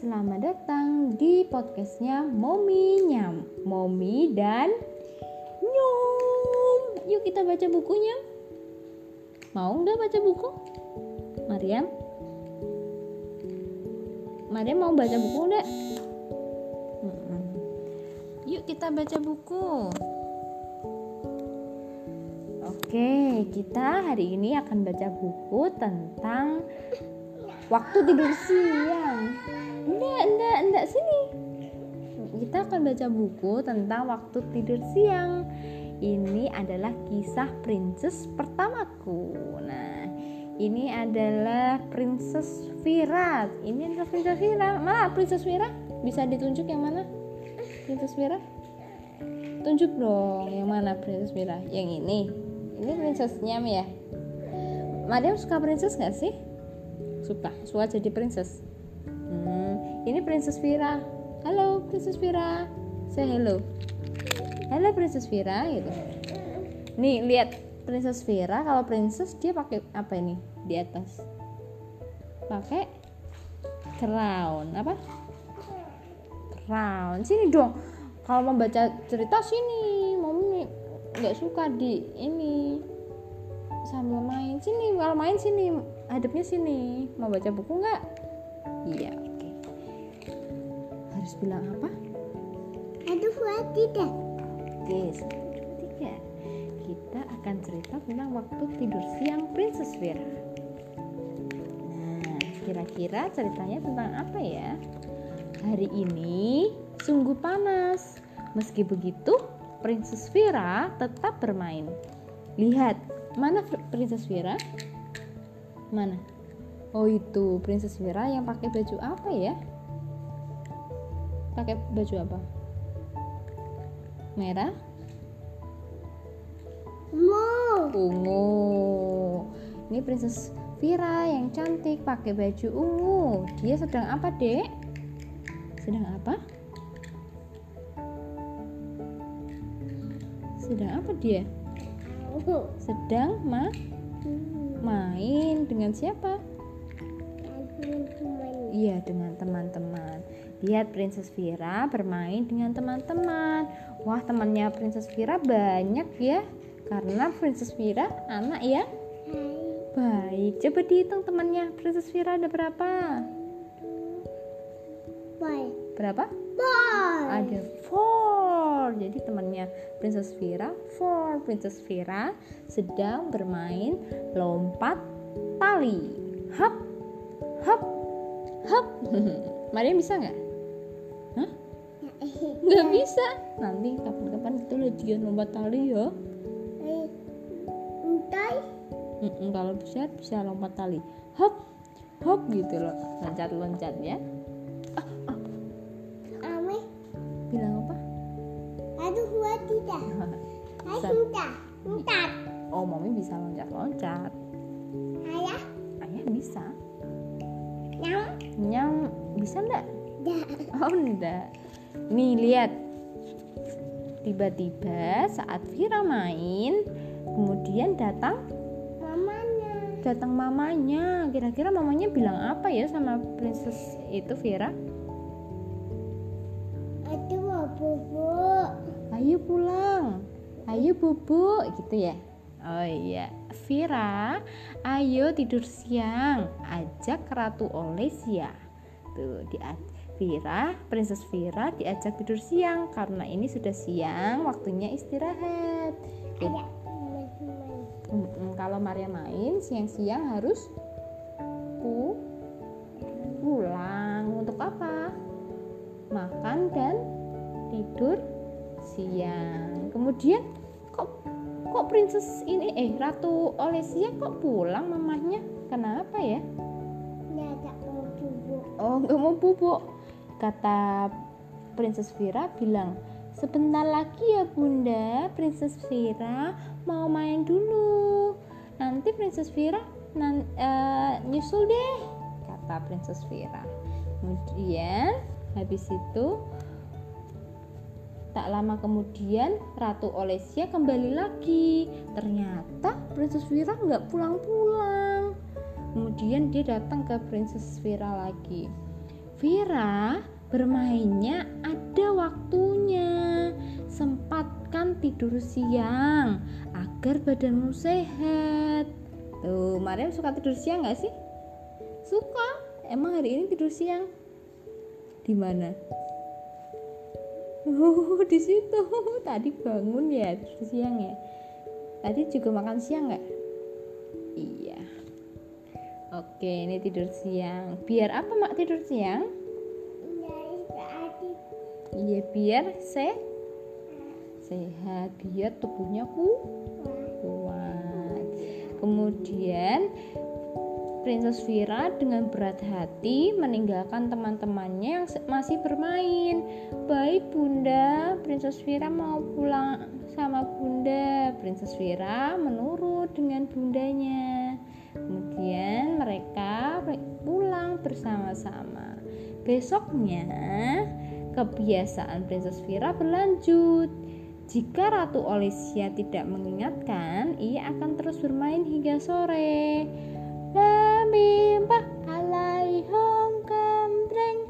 selamat datang di podcastnya Momi Nyam Momi dan Nyum Yuk kita baca bukunya Mau nggak baca buku? Mariam? Mariam mau baca buku nggak? Yuk kita baca buku Oke, kita hari ini akan baca buku tentang waktu tidur siang. Enggak, enggak, sini. Kita akan baca buku tentang waktu tidur siang. Ini adalah kisah princess pertamaku. Nah, ini adalah Princess Vira. Ini adalah Princess Vira. Mana Princess Vira? Bisa ditunjuk yang mana? Princess Vira? Tunjuk dong, yang mana Princess Vira? Yang ini. Ini princessnya ya. Madam suka princess gak sih? suka suka jadi princess hmm, ini princess Vira. Halo princess Vira. Say hello. Halo princess Vira gitu. Nih lihat princess Vira. Kalau princess dia pakai apa ini? Di atas. Pakai crown. Apa? Crown. Sini dong. Kalau membaca cerita sini. Mami nggak suka di ini. Sambil main. Sini kalau main sini. Hadapnya sini. Mau baca buku nggak? Iya harus bilang apa? Aduh, buat tidak. oke satu dua tiga. Kita akan cerita tentang waktu tidur siang Princess Vera. Nah kira-kira ceritanya tentang apa ya? Hari ini sungguh panas. Meski begitu Princess Vera tetap bermain. Lihat mana Princess Vera? Mana? Oh itu Princess Vera yang pakai baju apa ya pakai baju apa? Merah? Mau. ungu. Ini Princess Vera yang cantik pakai baju ungu. Dia sedang apa dek? Sedang apa? Sedang apa dia? Sedang ma main dengan siapa. Iya dengan teman-teman Lihat Princess Vira bermain dengan teman-teman Wah temannya Princess Vira banyak ya Karena Princess Vira anak ya. Baik Coba dihitung temannya Princess Vira ada berapa? Boy. Berapa? Boy. Ada four Jadi temannya Princess Vira four Princess Vira sedang bermain lompat tali Hop Hop Hop Maria bisa nggak? Hah? Nggak bisa Nanti kapan-kapan kita latihan lompat tali ya Entai. Mm-mm, Kalau bisa bisa lompat tali Hop Hop gitu loh Loncat-loncat ya Ame. Bilang apa? Aduh, buat tidak. Hai, Bisa. entah. Entar. Oh mami bisa loncat-loncat Ayah. Ayah bisa Nyam. Nyam bisa nggak? Oh enggak. Nih lihat. Tiba-tiba saat Vira main, kemudian datang Mamanya. datang mamanya. Kira-kira mamanya bilang apa ya sama princess itu Vira? Aduh, mau bobo. Ayo pulang. Ayo bobo gitu ya. Oh iya, Vira, ayo tidur siang. Ajak Ratu Olesia. Tuh, di Vira, Princess Vira diajak tidur siang karena ini sudah siang, waktunya istirahat. Ada teman-teman. Mm-mm, kalau Maria main siang-siang harus pu pulang untuk apa? Makan dan tidur siang. Kemudian kok kok princess ini eh Ratu Olesia kok pulang mamahnya? Kenapa ya? Nggak mau bobo. Oh, nggak mau bubuk. Kata Princess Vira bilang, sebentar lagi ya bunda, Princess Vira mau main dulu. Nanti Princess Vira nan, eh, nyusul deh, kata Princess Vira. Kemudian habis itu tak lama kemudian Ratu Olesia kembali lagi. Ternyata Princess Vira nggak pulang-pulang. Kemudian dia datang ke Princess Vira lagi. Vira bermainnya ada waktunya. Sempatkan tidur siang agar badanmu sehat. Tuh, Mariam suka tidur siang nggak sih? Suka. Emang hari ini tidur siang? Di mana? Oh, di situ. Tadi bangun ya tidur siang ya. Tadi juga makan siang nggak? Oke, ini tidur siang. Biar apa mak tidur siang? Iya, biar se sehat, biar tubuhnya ku kuat. Kemudian Princess Vira dengan berat hati meninggalkan teman-temannya yang masih bermain. Baik bunda, Princess Vira mau pulang sama bunda. Princess Vira menurut dengan bundanya. Kemudian mereka pulang bersama-sama. Besoknya kebiasaan Princess Vira berlanjut. Jika Ratu Olesya tidak mengingatkan, ia akan terus bermain hingga sore mimpa alaihom kembreng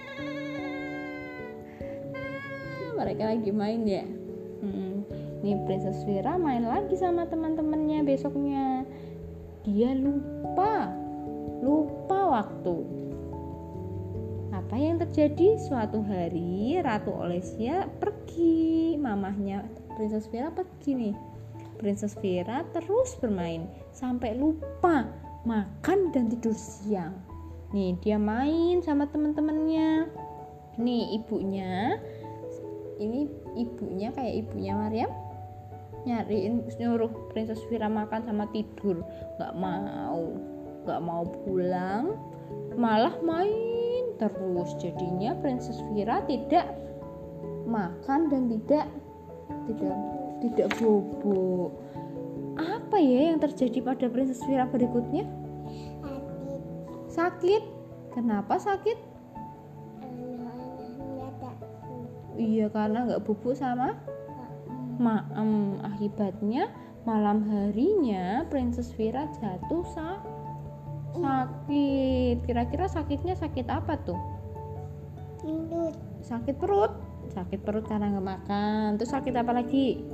ah, mereka lagi main ya hmm. nih Princess Vira main lagi sama teman-temannya besoknya dia lupa. Lupa waktu. Apa yang terjadi? Suatu hari Ratu Olesya pergi. Mamahnya Princess Vira pergi nih. Princess Vira terus bermain. Sampai lupa makan dan tidur siang. Nih dia main sama teman-temannya. Nih ibunya. Ini ibunya kayak ibunya Maryam nyariin nyuruh Princess Vira makan sama tidur nggak mau nggak mau pulang malah main terus jadinya Princess Vira tidak makan dan tidak tidak tidak bobo apa ya yang terjadi pada Princess Vira berikutnya? Sakit. Kenapa sakit? Iya karena nggak bubuk sama maem. Akibatnya malam harinya Princess Vira jatuh sa sakit. Kira-kira sakitnya sakit apa tuh? Sakit perut. Sakit perut karena nggak makan. Terus sakit apa lagi?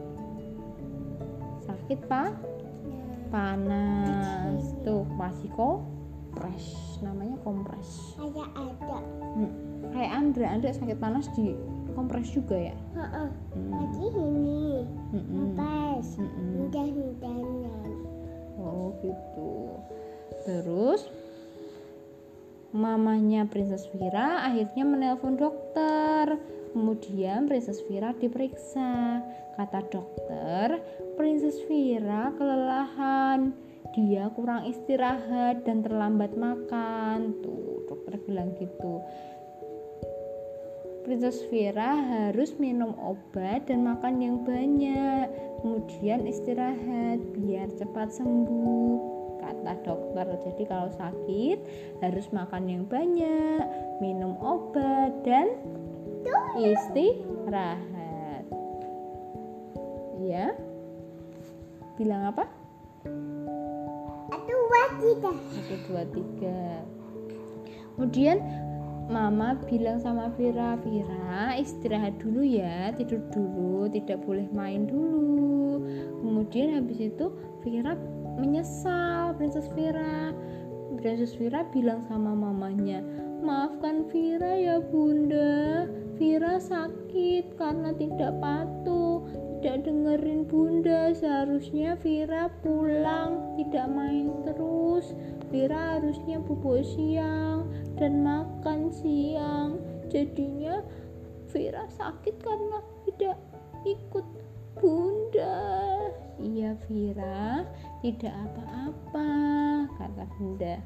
Sakit pak? panas tuh masih kompres namanya kompres ada ada hmm. kayak Andra Andra sakit panas di kompres juga ya Heeh. Hmm. lagi ini kompres hmm. udah hujanan oh gitu terus mamanya Princess Vira akhirnya menelpon dokter Kemudian Princess Vira diperiksa. Kata dokter, Princess Vira kelelahan. Dia kurang istirahat dan terlambat makan. Tuh, dokter bilang gitu. Princess Vira harus minum obat dan makan yang banyak. Kemudian istirahat biar cepat sembuh kata dokter. Jadi kalau sakit harus makan yang banyak, minum obat dan istirahat. Ya bilang apa? Satu dua tiga. Satu dua tiga. Kemudian Mama bilang sama Vira, Vira istirahat dulu ya, tidur dulu, tidak boleh main dulu. Kemudian habis itu Vira menyesal, Princess Vira. Princess Vira bilang sama mamanya, maafkan Vira ya bunda, Vira sakit karena tidak patuh, tidak dengerin bunda. Seharusnya Vira pulang, tidak main terus. Vira harusnya bubuk siang dan makan siang. Jadinya Vira sakit karena tidak ikut bunda. Iya Vira, tidak apa-apa, kata bunda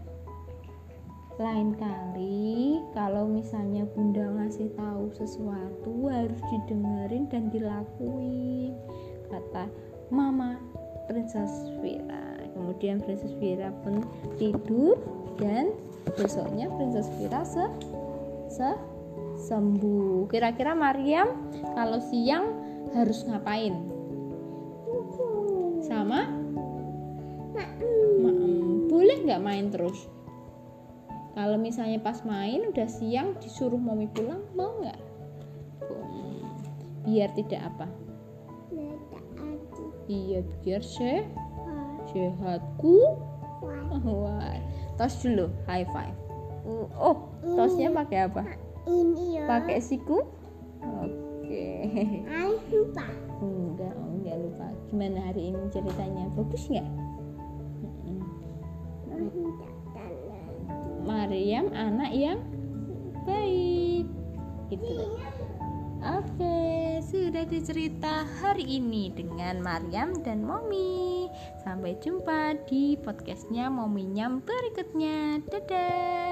lain kali kalau misalnya bunda ngasih tahu sesuatu harus didengerin dan dilakuin kata mama Princess Vira kemudian Princess Vira pun tidur dan besoknya Princess Vira se, se sembuh. Kira-kira Mariam kalau siang harus ngapain? Sama? Boleh nggak main terus? Kalau misalnya pas main udah siang disuruh mami pulang mau nggak? Biar tidak apa? Iya biar se Ah, sehatku. Wah. Tos dulu high five. Uh, oh tosnya pakai apa? Ini ya. pakai siku? Oke. Aku lupa. enggak oh, enggak lupa. Gimana hari ini ceritanya? Bagus nggak. Maryam anak yang baik. Itu oke sudah dicerita hari ini dengan Maryam dan Momi. Sampai jumpa di podcastnya Momi Nyam berikutnya. Dadah